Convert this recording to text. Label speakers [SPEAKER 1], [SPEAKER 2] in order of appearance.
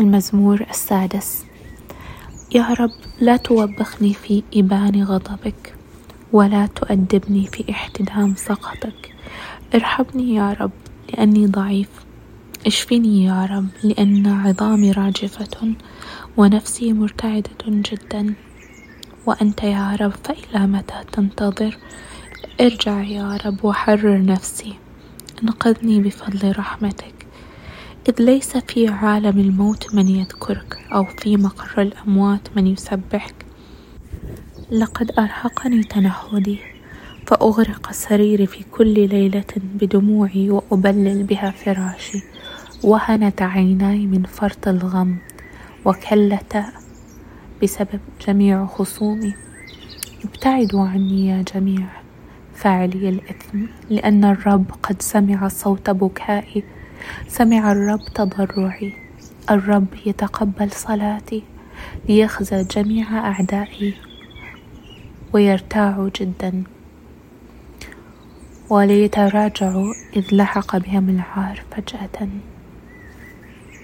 [SPEAKER 1] المزمور السادس. يا رب لا توبخني في إبان غضبك ولا تؤدبني في احتدام سخطك ارحمني يا رب لأني ضعيف. اشفني يا رب لأن عظامي راجفة ونفسي مرتعدة جدا. وأنت يا رب فإلى متى تنتظر؟ ارجع يا رب وحرر نفسي. انقذني بفضل رحمتك. إذ ليس في عالم الموت من يذكرك أو في مقر الأموات من يسبحك. لقد أرهقني تنهدي فأغرق سريري في كل ليلة بدموعي وأبلل بها فراشي. وهنت عيناي من فرط الغم وكلتا بسبب جميع خصومي. ابتعدوا عني يا جميع فاعلي الإثم لأن الرب قد سمع صوت بكائي. سمع الرب تضرعي. الرب يتقبل صلاتي ليخزى جميع أعدائي ويرتاعوا جدا. وليتراجعوا إذ لحق بهم العار فجأة.